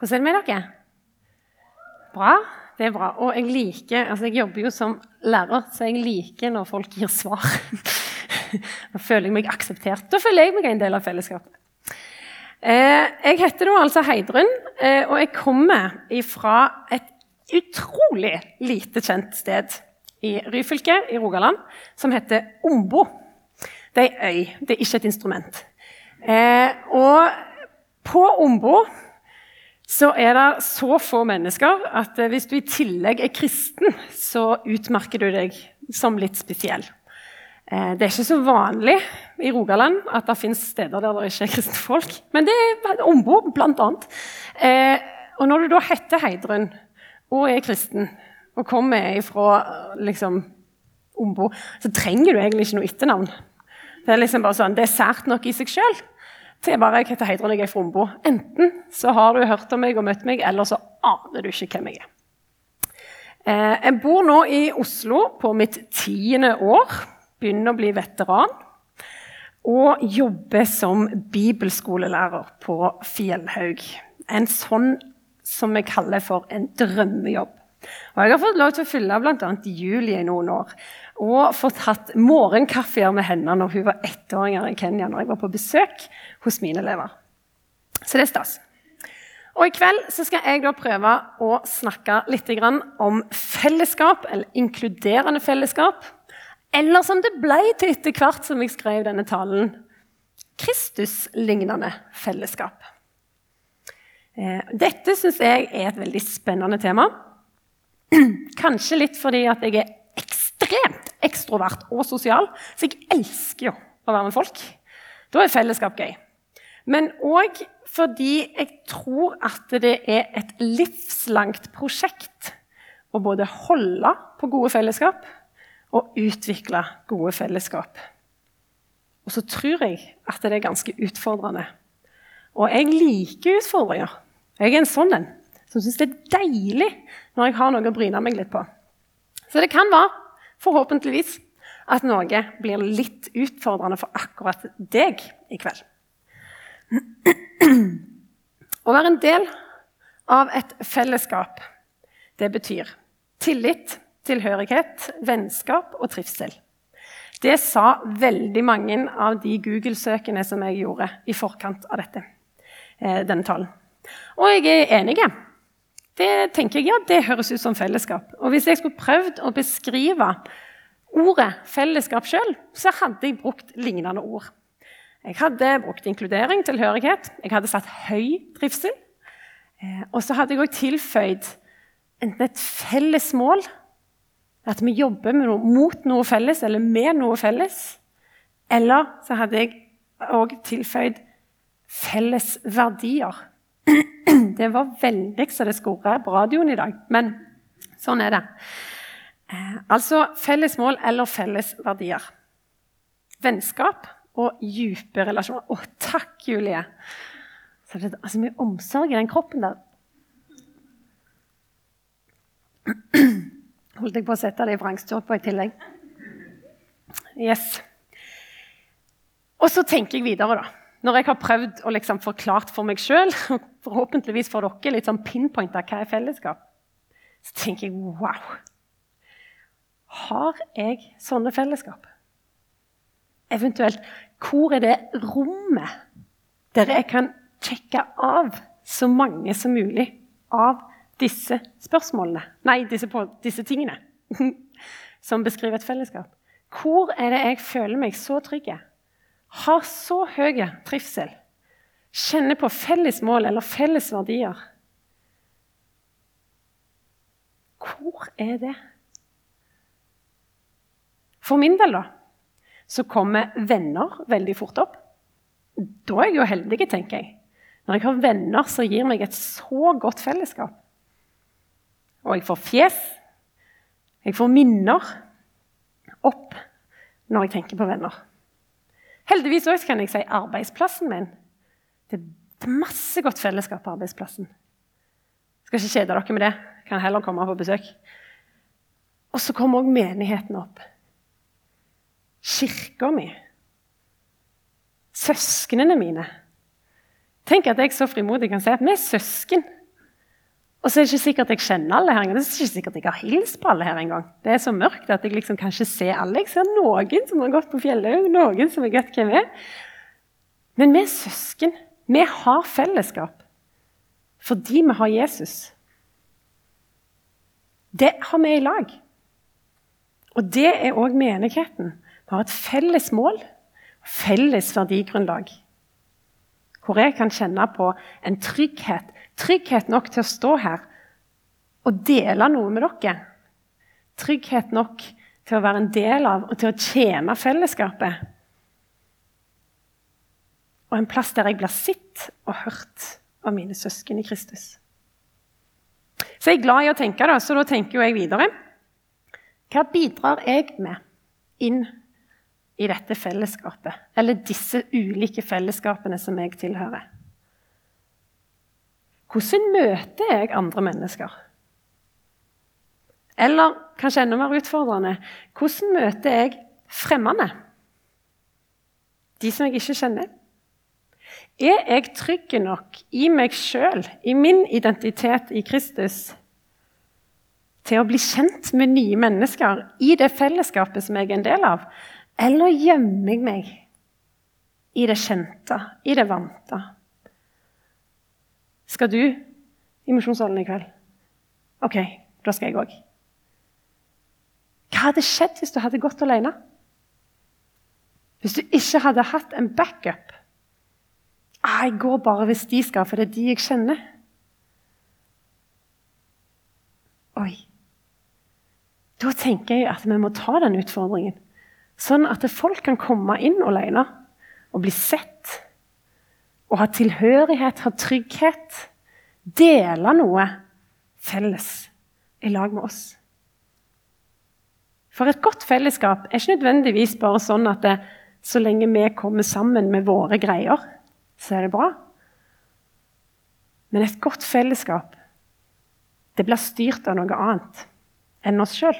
Hvordan er det med dere? Bra. Det er bra. Og jeg liker Altså, jeg jobber jo som lærer, så jeg liker når folk gir svar. da føler jeg meg akseptert. Da føler jeg meg en del av fellesskapet. Eh, jeg heter da altså Heidrun, eh, og jeg kommer fra et utrolig lite kjent sted i Ryfylke i Rogaland som heter Ombo. Det er ei øy, det er ikke et instrument. Eh, og på Ombo så er det så få mennesker at eh, hvis du i tillegg er kristen, så utmerker du deg som litt spesiell. Eh, det er ikke så vanlig i Rogaland at det fins steder der det ikke er kristne folk. Men det er ombord, blant annet. Eh, og når du da heter Heidrun og er kristen og kommer fra liksom, Ombo, så trenger du egentlig ikke noe etternavn. Det er liksom bare sånn, det er sært nok i seg sjøl til bare jeg heter Heidrun, jeg er fra. Enten så har du hørt om meg og møtt meg, eller så aner du ikke hvem jeg er. Eh, jeg bor nå i Oslo på mitt tiende år. Begynner å bli veteran. Og jobber som bibelskolelærer på Fjellhaug. En sånn som vi kaller for en drømmejobb. Og jeg har fått lov til å fylle bl.a. Julie i noen år. Og fått hatt morgenkaffer med henne når hun var ettåringer i Kenya. når jeg var på besøk hos mine elever. Så det er stas. Og I kveld skal jeg da prøve å snakke litt om fellesskap, eller inkluderende fellesskap. Eller som det ble til etter hvert som jeg skrev denne talen Kristus-lignende fellesskap. Eh, dette syns jeg er et veldig spennende tema. Kanskje litt fordi at jeg er ekstremt ekstrovert og sosial, så jeg elsker jo å være med folk. Da er fellesskap gøy. Men òg fordi jeg tror at det er et livslangt prosjekt å både holde på gode fellesskap og utvikle gode fellesskap. Og så tror jeg at det er ganske utfordrende. Og jeg liker utfordringer. Jeg er en sånn en som syns det er deilig når jeg har noe å bryne meg litt på. Så det kan være, forhåpentligvis, at noe blir litt utfordrende for akkurat deg i kveld. Å være en del av et fellesskap, det betyr tillit, tilhørighet, vennskap og trivsel. Det sa veldig mange av de Google-søkene som jeg gjorde i forkant av dette, eh, denne talen. Og jeg er enig. Det tenker jeg, ja, det høres ut som fellesskap. Og hvis jeg skulle prøvd å beskrive ordet fellesskap sjøl, så hadde jeg brukt lignende ord. Jeg hadde brukt inkludering, tilhørighet. Jeg hadde satt høy trivsel. Eh, og så hadde jeg òg tilføyd enten et felles mål, at vi jobber noe, mot noe felles eller med noe felles. Eller så hadde jeg òg tilføyd felles verdier. Det var veldig så det skurra på radioen i dag, men sånn er det. Eh, altså felles mål eller felles verdier. Vennskap og dype relasjoner. Å, takk, Julie! Så det er så mye omsorg i den kroppen der. Holdt jeg på å sette det i vrangstur på i tillegg. Yes. Og så tenker jeg videre, da. Når jeg har prøvd å liksom forklart for meg sjøl, forhåpentligvis for dere, litt sånn pinpointa hva er fellesskap, så tenker jeg wow. Har jeg sånne fellesskap? Eventuelt hvor er det rommet der jeg kan sjekke av så mange som mulig av disse spørsmålene Nei, disse, disse tingene som beskriver et fellesskap. Hvor er det jeg føler meg så trygg? Har så høy trivsel? Kjenner på felles mål eller felles verdier? Hvor er det? For min del, da, så kommer venner veldig fort opp. Da er jeg jo heldig, tenker jeg. Når jeg har venner som gir meg et så godt fellesskap. Og jeg får fjes, jeg får minner opp når jeg tenker på venner. Heldigvis også kan jeg si arbeidsplassen min. Det er masse godt fellesskap på arbeidsplassen. Jeg skal ikke kjede dere med det. Jeg kan heller komme på besøk. Og så kommer òg menigheten opp kirka mi, søsknene mine. Tenk at jeg så frimodig kan si at vi er søsken. Og så er det ikke sikkert jeg kjenner alle her engang. Det er ikke sikkert jeg har hilst på alle her engang. Det er så mørkt at jeg liksom kan ikke se alle. Jeg ser noen som har gått på fjellet, noen som jeg vet hvem er. Men vi er søsken. Vi har fellesskap fordi vi har Jesus. Det har vi i lag. Og det er òg menigheten. Vi har et felles mål, felles verdigrunnlag. Hvor jeg kan kjenne på en trygghet Trygghet nok til å stå her og dele noe med dere. Trygghet nok til å være en del av og til å tjene fellesskapet. Og en plass der jeg blir sett og hørt av mine søsken i Kristus. Så jeg er glad i å tenke, da, så da tenker jeg videre. Hva bidrar jeg med inn i dette fellesskapet? Eller disse ulike fellesskapene som jeg tilhører? Hvordan møter jeg andre mennesker? Eller kanskje enda mer utfordrende hvordan møter jeg fremmede? De som jeg ikke kjenner? Er jeg trygg nok i meg sjøl, i min identitet i Kristus, til å bli kjent med nye mennesker i det fellesskapet som jeg er en del av? Eller gjemmer jeg meg i det kjente, i det vante? Skal du i misjonssalen i kveld? OK, da skal jeg òg. Hva hadde skjedd hvis du hadde gått alene? Hvis du ikke hadde hatt en backup? Ah, jeg går bare hvis de skal, for det er de jeg kjenner. Oi. Da tenker jeg at vi må ta den utfordringen. Sånn at folk kan komme inn alene og bli sett Og ha tilhørighet, ha trygghet, dele noe felles i lag med oss. For et godt fellesskap er ikke nødvendigvis bare sånn at det, så lenge vi kommer sammen med våre greier, så er det bra. Men et godt fellesskap det blir styrt av noe annet enn oss sjøl.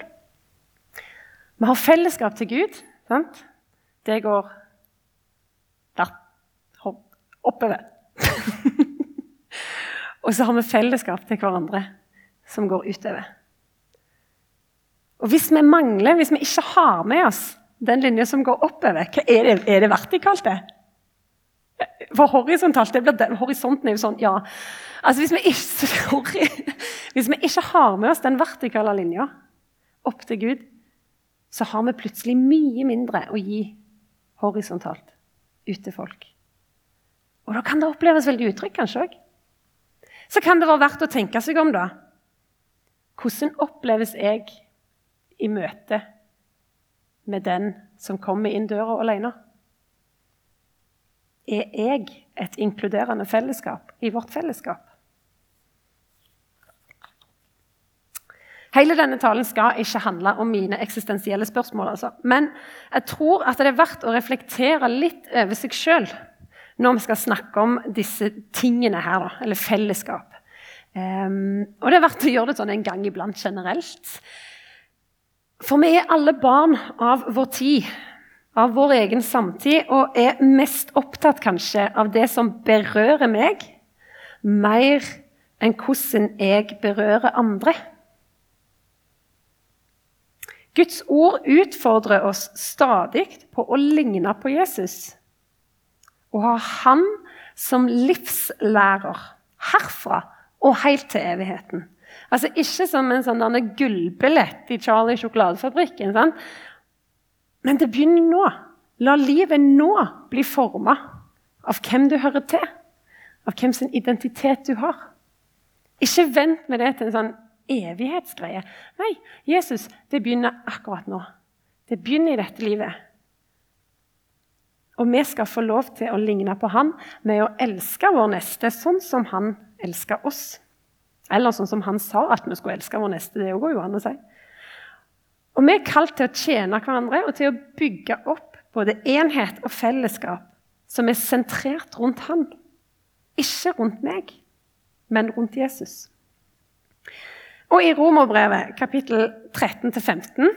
Vi har fellesskap til Gud. Sant? Det går oppover. og så har vi fellesskap til hverandre som går utover. Og Hvis vi mangler, hvis vi ikke har med oss den linja som går oppover, er det, er det vertikalt, det? For horisontalt det blir, Horisonten er jo sånn, ja. Altså hvis vi, ikke, sorry, hvis vi ikke har med oss den vertikale linja opp til Gud, så har vi plutselig mye mindre å gi horisontalt ut til folk. Og da kan det oppleves veldig utrygt, kanskje òg. Så kan det være verdt å tenke seg om, da. Hvordan oppleves jeg i møte med den som kommer inn døra alene? Er jeg et inkluderende fellesskap i vårt fellesskap? Hele denne talen skal ikke handle om mine eksistensielle spørsmål. Altså. Men jeg tror at det er verdt å reflektere litt over seg sjøl når vi skal snakke om disse tingene her, da, eller fellesskap. Um, og det er verdt å gjøre det sånn en gang iblant generelt. For vi er alle barn av vår tid, av vår egen samtid, og er mest opptatt kanskje av det som berører meg, mer enn hvordan jeg berører andre. Guds ord utfordrer oss stadig på å ligne på Jesus å ha Han som livslærer herfra og helt til evigheten. Altså Ikke som en sånn gullbillett i Charlie sjokoladefabrikken. Sant? Men det begynner nå. La livet nå bli forma av hvem du hører til. Av hvem sin identitet du har. Ikke vent med det til en sånn evighetsgreie. Nei, Jesus, det begynner akkurat nå. Det begynner i dette livet. Og vi skal få lov til å ligne på han med å elske vår neste sånn som han elsker oss. Eller sånn som han sa at vi skulle elske vår neste. Det går jo an å si. Og Vi er kalt til å tjene hverandre og til å bygge opp både enhet og fellesskap som er sentrert rundt han. Ikke rundt meg, men rundt Jesus. Og I Romerbrevet kapittel 13-15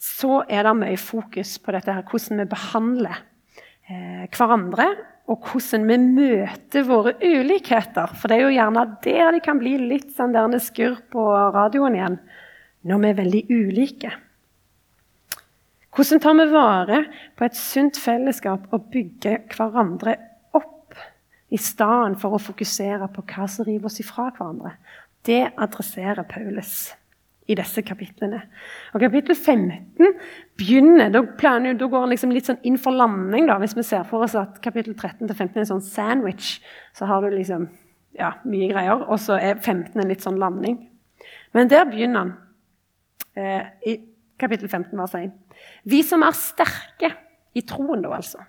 så er det mye fokus på dette her, hvordan vi behandler eh, hverandre og hvordan vi møter våre ulikheter. For det er jo gjerne der de kan bli litt sånn der skurr på radioen igjen, når vi er veldig ulike. Hvordan tar vi vare på et sunt fellesskap og bygger hverandre opp, i stedet for å fokusere på hva som river oss ifra hverandre? Det adresserer Paulus i disse kapitlene. Og Kapittel 15 begynner, da, planer, da går han liksom litt sånn inn for landing. da, Hvis vi ser for oss at kapittel 13 til 15 er en sånn sandwich, så har du liksom ja, mye greier, og så er 15 en litt sånn landing. Men der begynner han eh, i kapittel 15, vers 1. Vi som er sterke i troen, da altså.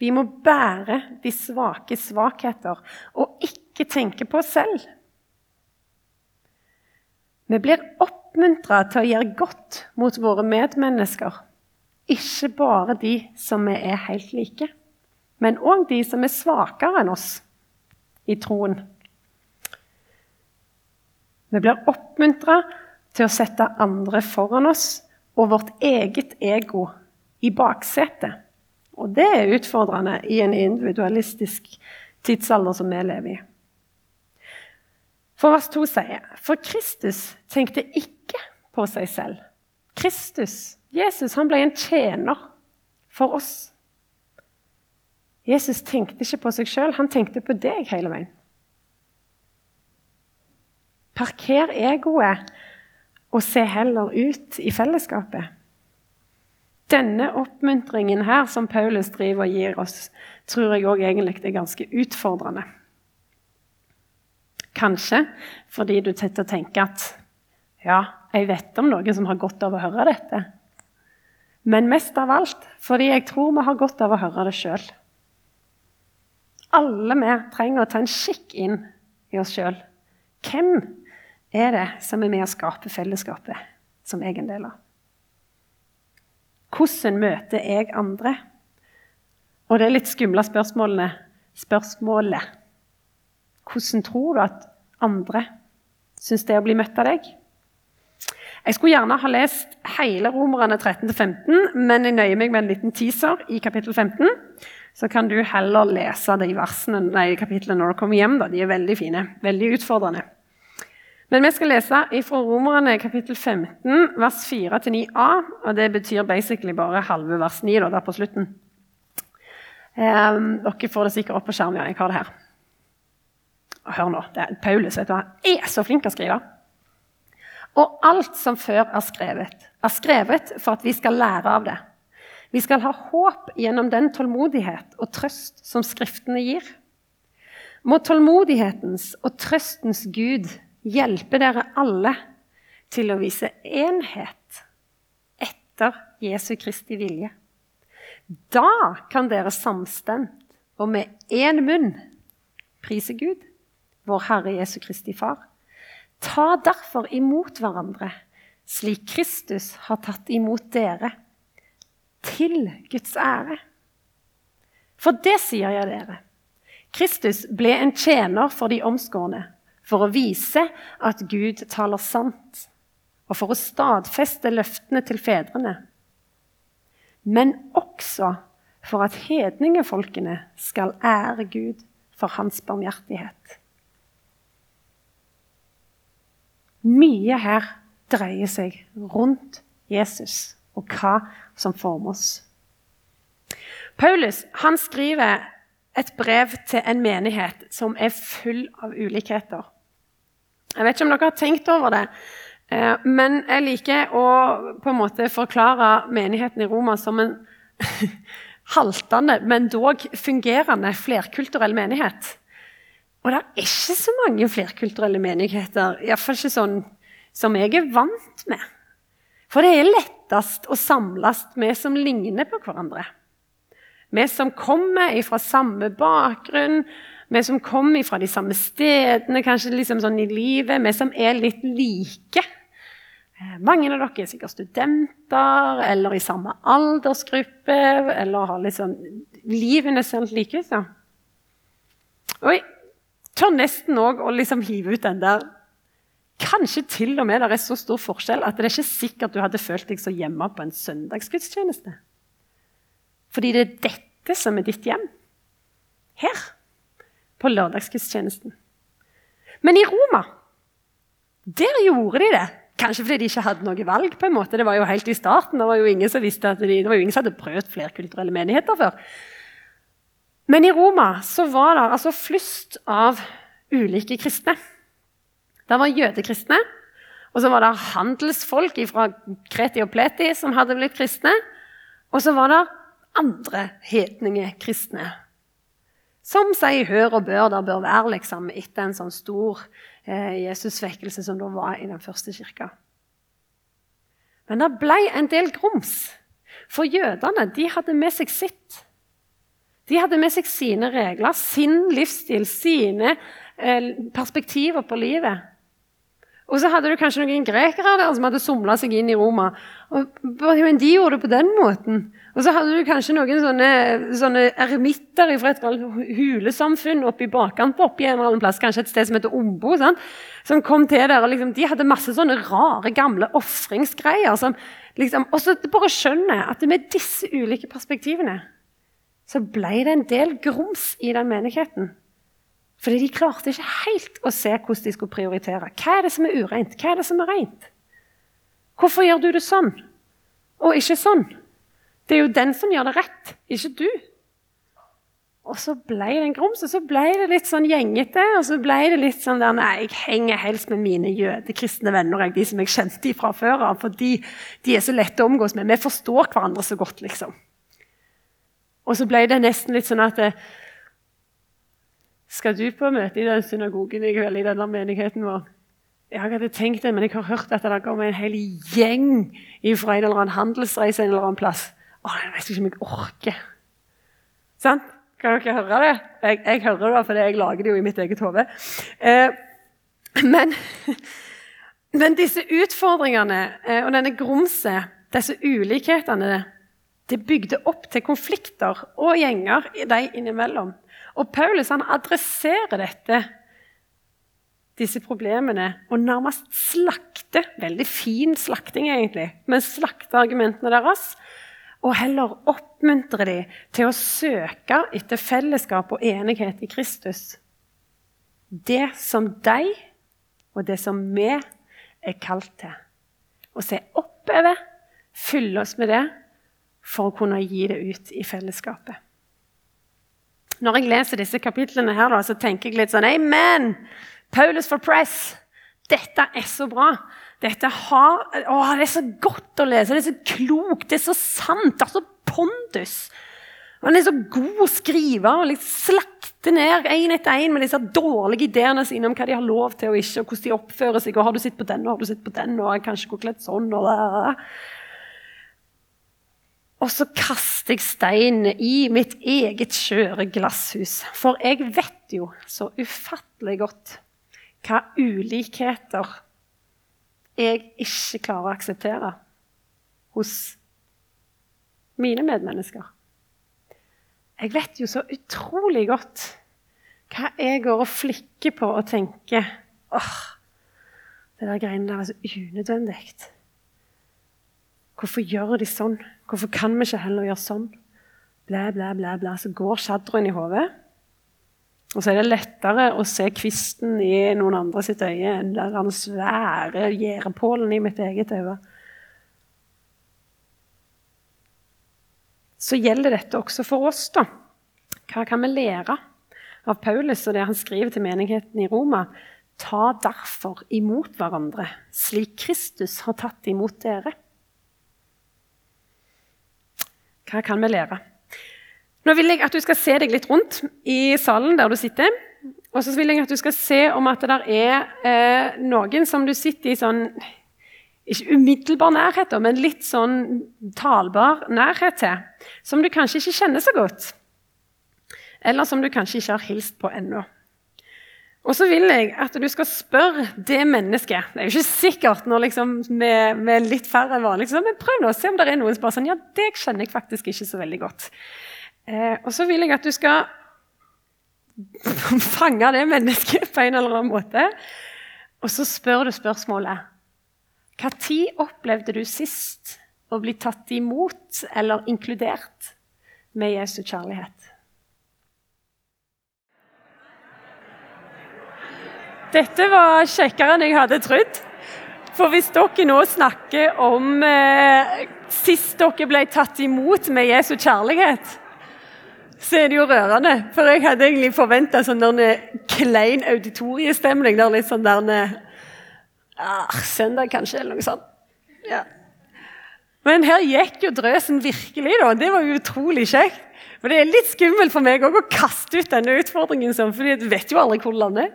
Vi må bære de svake svakheter og ikke tenke på oss selv. Vi blir oppmuntra til å gjøre godt mot våre medmennesker. Ikke bare de som vi er helt like, men òg de som er svakere enn oss i troen. Vi blir oppmuntra til å sette andre foran oss og vårt eget ego i baksetet. Og det er utfordrende i en individualistisk tidsalder som vi lever i. For vers 2 sier For Kristus tenkte ikke på seg selv. Kristus, Jesus, han ble en tjener for oss. Jesus tenkte ikke på seg sjøl, han tenkte på deg hele veien. Parker egoet og se heller ut i fellesskapet. Denne oppmuntringen her som Paulus driver og gir oss, tror jeg òg egentlig er ganske utfordrende. Kanskje fordi du sitter og tenker at ja, jeg vet om noen som har godt av å høre dette. Men mest av alt fordi jeg tror vi har godt av å høre det sjøl. Alle vi trenger å ta en skikk inn i oss sjøl. Hvem er det som er med å skape fellesskapet som egen del av? Hvordan møter jeg andre? Og det er litt skumle spørsmålene. Spørsmålet hvordan tror du at andre syns det er å bli møtt av deg? Jeg skulle gjerne ha lest hele Romerne 13-15, men jeg nøyer meg med en liten teaser i kapittel 15. Så kan du heller lese de versene, nei, kapitlene når du kommer hjem. Da. De er veldig fine. Veldig utfordrende. Men vi skal lese fra Romerne kapittel 15, vers 4-9a. og Det betyr basically bare halve vers 9 da, der på slutten. Um, dere får det sikkert opp på skjermen. Ja, jeg har det her. Hør nå, det er Paulus vet du, han er så flink til å skrive. Og alt som før er skrevet, er skrevet for at vi skal lære av det. Vi skal ha håp gjennom den tålmodighet og trøst som Skriftene gir. Må tålmodighetens og trøstens Gud hjelpe dere alle til å vise enhet etter Jesu Kristi vilje. Da kan dere samstemt og med én munn prise Gud vår Herre Jesu Kristi Far. Ta derfor imot hverandre, slik Kristus har tatt imot dere, til Guds ære. For det sier jeg dere. Kristus ble en tjener for de omskårne, for å vise at Gud taler sant, og for å stadfeste løftene til fedrene. Men også for at hedningefolkene skal ære Gud for hans barmhjertighet. Mye her dreier seg rundt Jesus og hva som former oss. Paulus han skriver et brev til en menighet som er full av ulikheter. Jeg vet ikke om dere har tenkt over det, eh, men jeg liker å på en måte forklare menigheten i Roma som en haltende, men dog fungerende flerkulturell menighet. Og det er ikke så mange flerkulturelle menigheter, iallfall ikke sånn som jeg er vant med. For det er lettest å samles med som ligner på hverandre. Vi som kommer fra samme bakgrunn, vi som kommer fra de samme stedene kanskje liksom sånn i livet, vi som er litt like. Eh, mange av dere er sikkert studenter eller i samme aldersgruppe eller har liksom Livene ser like ut. Oi, tør nesten òg å liksom hive ut den der Kanskje til og med det er så stor forskjell at det er ikke sikkert du hadde følt deg så hjemme på en søndagsgudstjeneste. Fordi det er dette som er ditt hjem. her, på lørdagsgudstjenesten. Men i Roma, der gjorde de det. Kanskje fordi de ikke hadde noe valg. på en måte. Det var jo helt i starten. Det var jo ingen som visste at de, det var jo ingen som hadde prøvd flerkulturelle menigheter før. Men i Roma så var det altså flust av ulike kristne. Det var jødekristne, og så var det handelsfolk fra Kreti og Pleti som hadde blitt kristne. Og så var det andre hedninge kristne. Som sier hør og bør, det bør være liksom, etter en sånn stor eh, Jesusvekkelse som da var i den første kirka. Men det ble en del grums. For jødene de hadde med seg sitt. De hadde med seg sine regler, sin livsstil, sine eh, perspektiver på livet. Og så hadde du kanskje noen grekere der som hadde somla seg inn i Roma. Og, men de gjorde det på den måten. Og så hadde du kanskje noen sånne, sånne eremitter fra et hulesamfunn oppe i bakkant oppi en eller annen plass, kanskje et sted som heter Ombo, sant? som kom til der. og liksom, De hadde masse sånne rare, gamle ofringsgreier. Liksom, og så bare skjønner at med disse ulike perspektivene så ble det en del grums i den menigheten. Fordi de klarte ikke helt å se hvordan de skulle prioritere. Hva er det som er ureint? Hva er det som er rent? Hvorfor gjør du det sånn og ikke sånn? Det er jo den som gjør det rett, ikke du. Og så ble det en grums, og så ble det litt sånn gjengete. Og så ble det litt sånn der, nei, Jeg henger helst med mine jødekristne venner, de som jeg kjente fra før av. fordi de er så lette å omgås med. Vi forstår hverandre så godt, liksom. Og så ble det nesten litt sånn at det, skal du på møte i den synagogen i kveld i denne menigheten vår? Jeg hadde tenkt det, men jeg har hørt at det kommer en hel gjeng fra en eller annen handelsreise en eller annen plass. Å, jeg vet ikke om jeg orker. Sant? Kan dere høre det? Jeg, jeg hører det, for jeg lager det jo i mitt eget hode. Eh, men, men, disse utfordringene eh, og denne grumset, disse ulikhetene, det bygde opp til konflikter og gjenger dem innimellom. Og Paulus han adresserer dette, disse problemene og nærmest slakter Veldig fin slakting, egentlig, men slakter argumentene deres. Og heller oppmuntrer de til å søke etter fellesskap og enighet i Kristus. Det som de og det som vi er kalt til. Å se oppover, fylle oss med det, for å kunne gi det ut i fellesskapet. Når jeg leser disse kapitlene, her, så tenker jeg litt sånn Amen! Paulus for press. Dette er så bra. Dette har, å, det er så godt å lese. Det er så klokt, det er så sant. Det er så pondus. Han er så god å skrive og liksom slakter ned én etter én med disse dårlige ideene sine om hva de har lov til og ikke, og hvordan de oppfører seg. og 'Har du sett på den, og har du sett på den, og kanskje gå kledd sånn?' og det. Og så kaster jeg stein i mitt eget skjøre glasshus. For jeg vet jo så ufattelig godt hva ulikheter jeg ikke klarer å akseptere hos mine medmennesker. Jeg vet jo så utrolig godt hva jeg går og flikker på og tenker åh, det der greiene der er så unødvendig. Hvorfor gjør de sånn? Hvorfor kan vi ikke heller gjøre sånn? Blæ, blæ, blæ, blæ. Så går sjadderen i hodet. Og så er det lettere å se kvisten i noen andre sitt øye enn den svære gjerdepålen i mitt eget øye. Så gjelder dette også for oss. da. Hva kan vi lære av Paulus og det han skriver til menigheten i Roma? Ta derfor imot hverandre, slik Kristus har tatt imot dere. Hva kan vi lære? Nå vil jeg at du skal se deg litt rundt i salen der du sitter. Og så vil jeg at du skal se om at det er eh, noen som du sitter i sånn Ikke umiddelbar nærhet, men litt sånn talbar nærhet til. Som du kanskje ikke kjenner så godt. Eller som du kanskje ikke har hilst på ennå. Og så vil jeg at du skal spørre det mennesket Det er jo ikke sikkert når liksom med, med, litt færre enn vanlig, men prøv nå å se om det er noen som bare sånn Ja, det kjenner jeg faktisk ikke så veldig godt. Eh, og så vil jeg at du skal fange det mennesket på en eller annen måte. Og så spør du spørsmålet Når opplevde du sist å bli tatt imot eller inkludert med Jesu kjærlighet? Dette var kjekkere enn jeg hadde trodd. For hvis dere nå snakker om eh, sist dere ble tatt imot med Jesu kjærlighet, så er det jo rørende. For jeg hadde egentlig forventa sånn klein auditoriestemning. der litt sånn der ah, Søndag, kanskje, eller noe sånt. Ja. Men her gikk jo drøsen virkelig, da. Det var utrolig kjekt. For det er litt skummelt for meg å kaste ut denne utfordringen, sånn, for jeg vet jo aldri hvor den lander.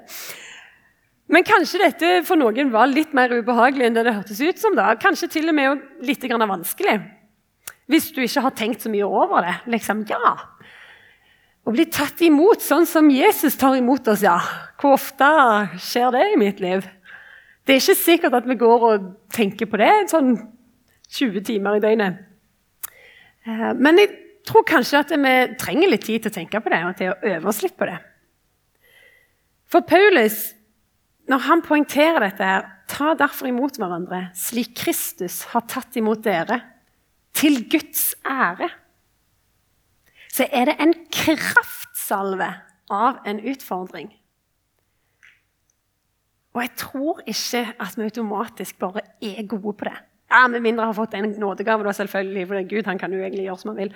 Men kanskje dette for noen var litt mer ubehagelig enn det det hørtes ut som. da. Kanskje til og med litt vanskelig. Hvis du ikke har tenkt så mye over det. Liksom, ja. Å bli tatt imot sånn som Jesus tar imot oss, ja. Hvor ofte skjer det i mitt liv? Det er ikke sikkert at vi går og tenker på det sånn 20 timer i døgnet. Eh, men jeg tror kanskje at vi trenger litt tid til å tenke på det og til å øve oss litt på det. For Paulus, når han poengterer dette, her, ta derfor imot hverandre slik Kristus har tatt imot dere, til Guds ære. Så er det en kraftsalve av en utfordring. Og jeg tror ikke at vi automatisk bare er gode på det. Ja, Med mindre jeg har fått en nådegave, da selvfølgelig, for det er Gud han kan jo egentlig gjøre som han vil.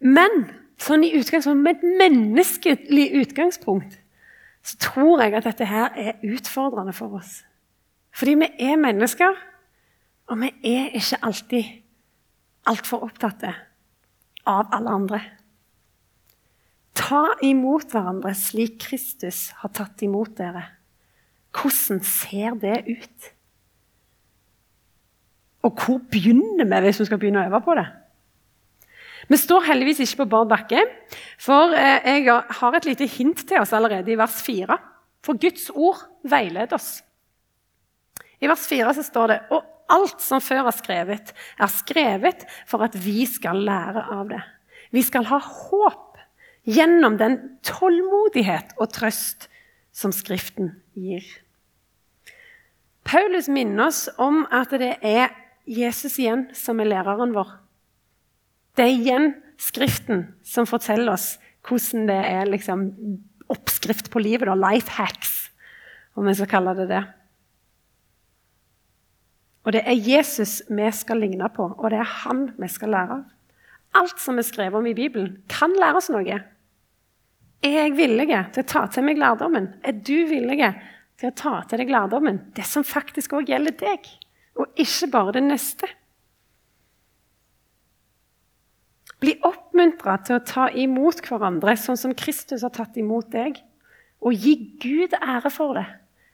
Men sånn i utgangspunkt, med et menneskelig utgangspunkt så tror jeg at dette her er utfordrende for oss. Fordi vi er mennesker, og vi er ikke alltid altfor opptatte av alle andre. Ta imot hverandre slik Kristus har tatt imot dere. Hvordan ser det ut? Og hvor begynner vi hvis vi skal begynne å øve på det? Vi står heldigvis ikke på bar bakke, for eh, jeg har et lite hint til oss allerede i vers 4. For Guds ord veileder oss. I vers 4 så står det og alt som før er skrevet, er skrevet for at vi skal lære av det. Vi skal ha håp gjennom den tålmodighet og trøst som Skriften gir. Paulus minner oss om at det er Jesus igjen som er læreren vår. Det er igjen Skriften som forteller oss hvordan det er liksom, oppskrift på livet. Da, life hacks, om vi skal kalle det det. Og det er Jesus vi skal ligne på, og det er han vi skal lære av. Alt som er skrevet om i Bibelen, kan lære oss noe. Er jeg villig til å ta til meg lærdommen? Er du villig til å ta til deg lærdommen? Det som faktisk òg gjelder deg og ikke bare det neste. Bli oppmuntra til å ta imot hverandre sånn som Kristus har tatt imot deg, og gi Gud ære for det.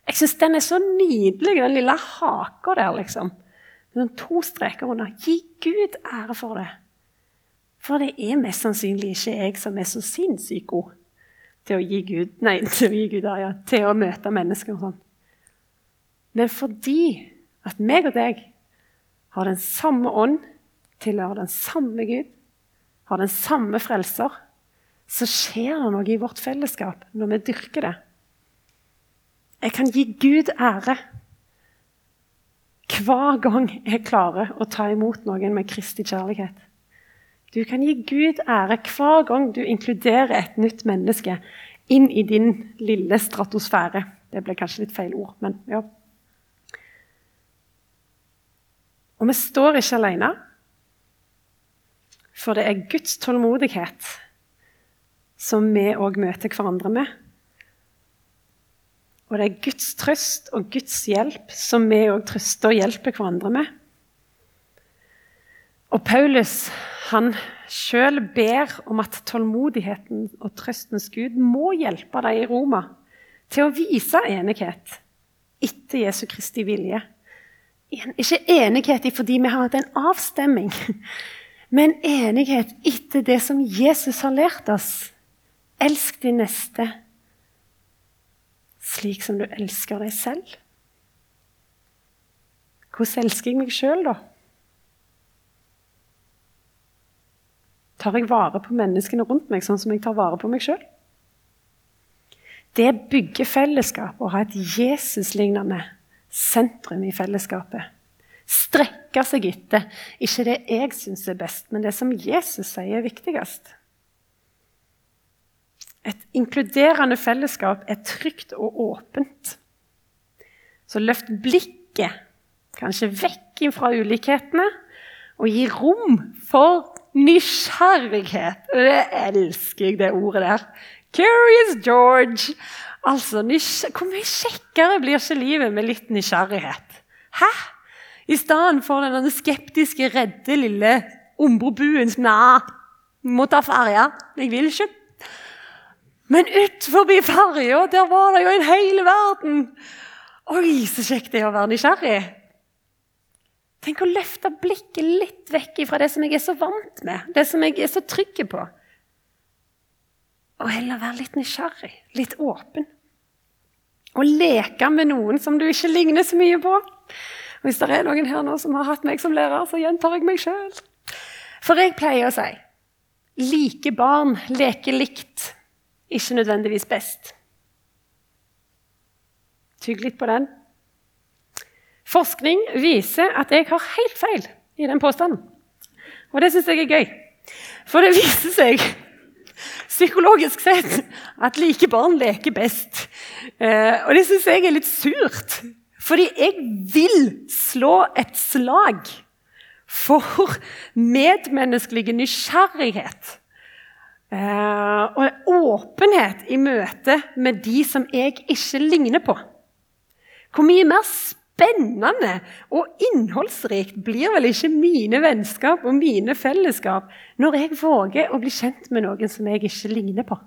Jeg syns den er så nydelig, den lille haka der, liksom. Med to streker under. Gi Gud ære for det. For det er mest sannsynlig ikke jeg som er så sinnssykt god til å gi Gud, nei, til å, gi Gud, ja, til å møte mennesker og sånn. Men fordi at meg og deg har den samme ånd, tilhører den samme Gud, har den samme frelser, så skjer det noe i vårt fellesskap når vi dyrker det. Jeg kan gi Gud ære hver gang jeg klarer å ta imot noen med Kristi kjærlighet. Du kan gi Gud ære hver gang du inkluderer et nytt menneske inn i din lille stratosfære. Det ble kanskje litt feil ord, men ja. Og vi står ikke alene. For det er Guds tålmodighet som vi òg møter hverandre med. Og det er Guds trøst og Guds hjelp som vi òg trøster og hjelper hverandre med. Og Paulus han sjøl ber om at tålmodigheten og trøstens Gud må hjelpe dem i Roma til å vise enighet etter Jesu Kristi vilje ikke enighet fordi vi har hatt en avstemming, men enighet etter det som Jesus har lært oss. Elsk de neste slik som du elsker deg selv. Hvordan elsker jeg meg sjøl, da? Tar jeg vare på menneskene rundt meg sånn som jeg tar vare på meg sjøl? Det bygger fellesskap å ha et Jesus-lignende sentrum i fellesskapet. Strekke seg etter ikke det jeg syns er best, men det som Jesus sier er viktigst. Et inkluderende fellesskap er trygt og åpent. Så løft blikket kanskje vekk fra ulikhetene og gi rom for nysgjerrighet. Det elsker jeg, det ordet der. Curious George. Altså, Hvor mye kjekkere blir ikke livet med litt nysgjerrighet? Hæ? I stedet for den skeptiske, redde lille ombrobuen som Nei, må ta ferja. Jeg vil ikke. Men utenfor ferja, der var det jo en hel verden. Oi, så kjekt det er å være nysgjerrig. Tenk å løfte blikket litt vekk fra det som jeg er så vant med, det som jeg er så trygg på. Og heller være litt nysgjerrig, litt åpen. Og leke med noen som du ikke ligner så mye på. Hvis det er noen her nå som har hatt meg som lærer, så gjentar jeg meg sjøl. For jeg pleier å si like barn leker likt, ikke nødvendigvis best. Tygg litt på den. Forskning viser at jeg har helt feil i den påstanden. Og det syns jeg er gøy. For det viser seg psykologisk sett at like barn leker best. Eh, og det syns jeg er litt surt. Fordi jeg vil slå et slag for medmenneskelig nysgjerrighet. Eh, og åpenhet i møte med de som jeg ikke ligner på. Hvor mye mer spennende og innholdsrikt blir vel ikke mine vennskap og mine fellesskap når jeg våger å bli kjent med noen som jeg ikke ligner på.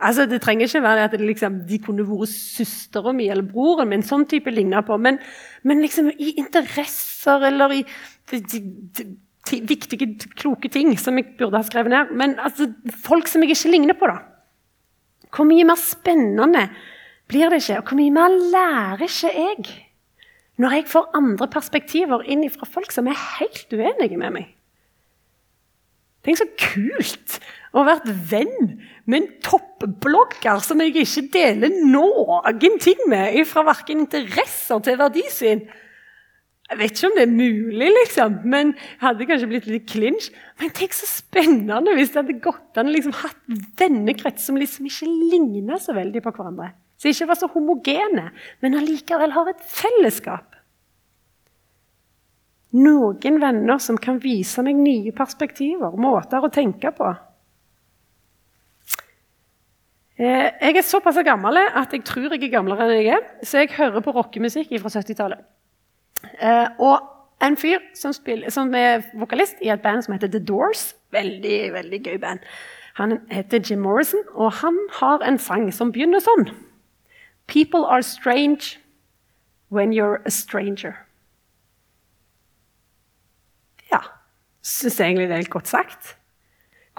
Altså, Det trenger ikke være at liksom, de kunne vært søstera mi eller broren min. sånn type ligner på, Men, men liksom i interesser eller i de, de, de, viktige, kloke ting som jeg burde ha skrevet ned. Men altså, folk som jeg ikke ligner på, da. Hvor mye mer spennende blir det ikke? Og hvor mye mer lærer ikke jeg? Når jeg får andre perspektiver inn fra folk som er helt uenige med meg. Tenk så kult å være venn med en toppblogger som jeg ikke deler noen ting med, fra verken interesser til verdisyn. Jeg vet ikke om det er mulig, liksom, men hadde kanskje blitt litt clinch. Men tenk så spennende hvis det hadde gått an å liksom hatt vennekrets som liksom ikke ligner så veldig på hverandre. Som ikke var så homogene, men allikevel har et fellesskap. Noen venner som kan vise meg nye perspektiver, måter å tenke på. Eh, jeg er såpass gammel at jeg tror jeg er gamlere enn jeg er, så jeg hører på rockemusikk fra 70-tallet. Eh, og en fyr som, spiller, som, er vokalist i et band som heter The Doors, veldig, veldig gøy band, han heter Jim Morrison, og han har en sang som begynner sånn. People are strange when you're a stranger. Syns jeg egentlig det er helt godt sagt.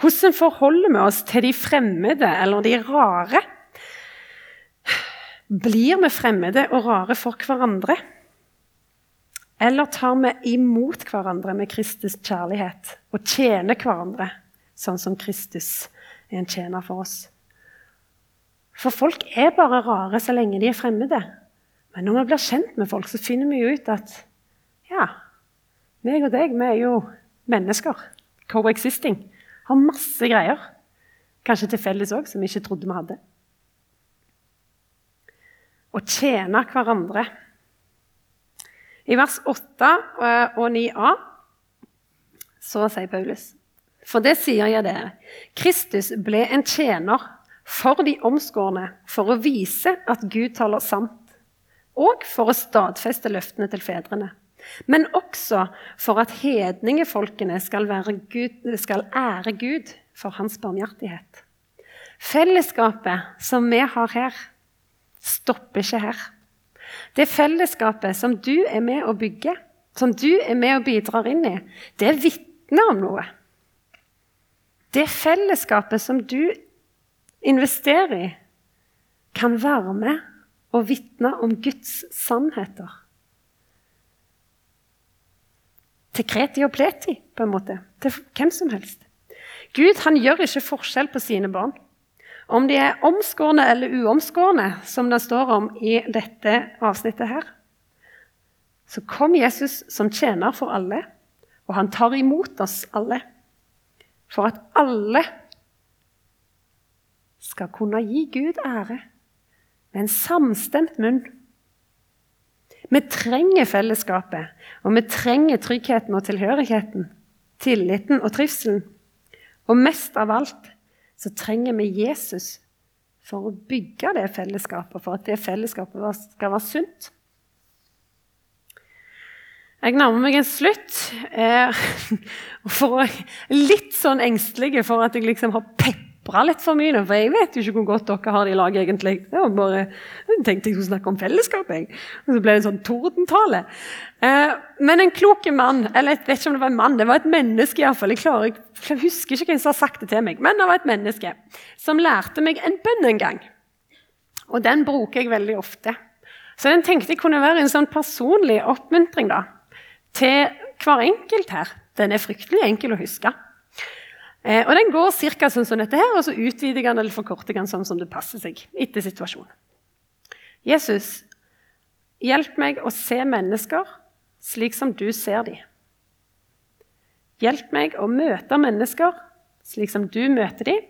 Hvordan forholder vi oss til de fremmede eller de rare? Blir vi fremmede og rare for hverandre? Eller tar vi imot hverandre med Kristus' kjærlighet og tjener hverandre sånn som Kristus er en tjener for oss? For folk er bare rare så lenge de er fremmede. Men når vi blir kjent med folk, så finner vi jo ut at ja, meg og deg, vi er jo mennesker. Coexisting. Har masse greier. Kanskje til felles òg, som vi ikke trodde vi hadde. Å tjene hverandre. I vers 8 eh, og 9a så sier Paulus For det sier jeg dere. Kristus ble en tjener for de omskårne for å vise at Gud taler sant, og for å stadfeste løftene til fedrene men også for at hedningefolkene skal, Gud, skal ære Gud for hans barmhjertighet. Fellesskapet som vi har her, stopper ikke her. Det fellesskapet som du er med å bygge, som du er med og bidrar inn i, det vitner om noe. Det fellesskapet som du investerer i, kan være med og vitne om Guds sannheter. Til kreti og pleti, på en måte. Til hvem som helst. Gud han gjør ikke forskjell på sine barn. Om de er omskårne eller uomskårne, som det står om i dette avsnittet her. Så kom Jesus som tjener for alle, og han tar imot oss alle. For at alle skal kunne gi Gud ære med en samstemt munn. Vi trenger fellesskapet, og vi trenger tryggheten og tilhørigheten, tilliten og trivselen. Og mest av alt så trenger vi Jesus for å bygge det fellesskapet, for at det fellesskapet skal være sunt. Jeg nærmer meg en slutt. Eh, for litt sånn engstelig for at jeg liksom har pepra litt for mye. For jeg vet jo ikke hvor godt dere har det i lag, egentlig. Var bare, jeg tenkte jeg skulle snakke om fellesskap. Jeg. Og så ble det en sånn tordentale. Eh, men en klok mann, eller jeg vet ikke om det var en mann, det var et menneske iallfall. Jeg, klarer, jeg husker ikke hvem som har sagt det til meg, men det var et menneske som lærte meg en bønn en gang. Og den bruker jeg veldig ofte. Så den tenkte jeg kunne være en sånn personlig oppmuntring. da til hver enkelt her. Den er fryktelig enkel å huske. Eh, og Den går ca. sånn som dette her, og så utvider den eller forkorter den sånn som det passer seg etter situasjonen. Jesus, hjelp meg å se mennesker slik som du ser dem. Hjelp meg å møte mennesker slik som du møter dem.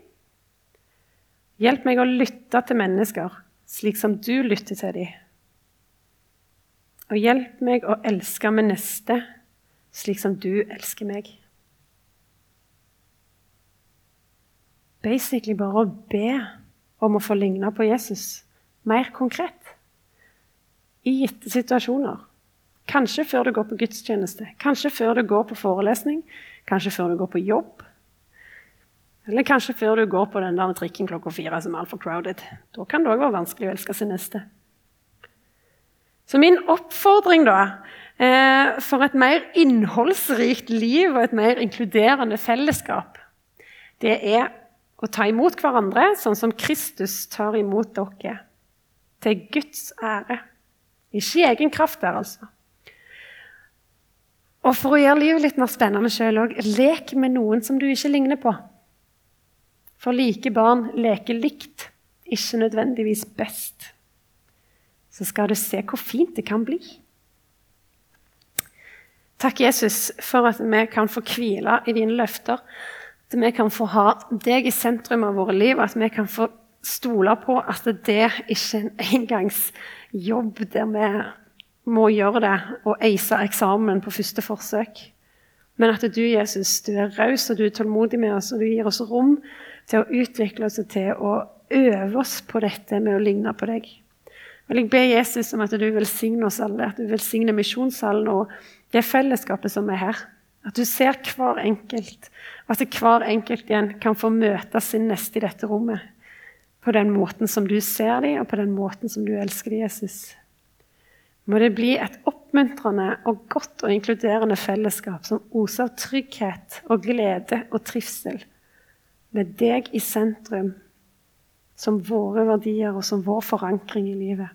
Hjelp meg å lytte til mennesker slik som du lytter til dem. Og hjelp meg å elske min neste slik som du elsker meg. Basically bare å be om å få ligne på Jesus mer konkret. I gitte situasjoner. Kanskje før du går på gudstjeneste, kanskje før du går på forelesning, kanskje før du går på jobb. Eller kanskje før du går på den der trikken klokka fire som er altfor crowded. Da kan det òg være vanskelig å elske sin neste. Så min oppfordring da, eh, for et mer innholdsrikt liv og et mer inkluderende fellesskap, det er å ta imot hverandre sånn som Kristus tar imot dere. Til Guds ære. Ikke i egen kraft der, altså. Og for å gjøre livet litt mer spennende sjøl òg, lek med noen som du ikke ligner på. For like barn leker likt, ikke nødvendigvis best så skal du se hvor fint det kan bli. Takk, Jesus, for at vi kan få hvile i dine løfter. At vi kan få ha deg i sentrum av våre liv, at vi kan få stole på at det ikke er en engangsjobb der vi må gjøre det og ace eksamen på første forsøk. Men at du, Jesus, du er raus og du er tålmodig med oss, og du gir oss rom til å utvikle oss og til å øve oss på dette med å ligne på deg vil jeg be Jesus om at du velsigner oss alle, at du velsigner misjonssalen og det fellesskapet som er her. At du ser hver enkelt, og at hver enkelt igjen kan få møte sin neste i dette rommet. På den måten som du ser dem, og på den måten som du elsker dem, Jesus. Må det bli et oppmuntrende og godt og inkluderende fellesskap som oser trygghet og glede og trivsel, med deg i sentrum, som våre verdier og som vår forankring i livet.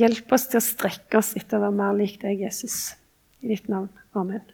Hjelp oss til å strekke oss etter å være mer lik deg, Jesus. I ditt navn. Amen.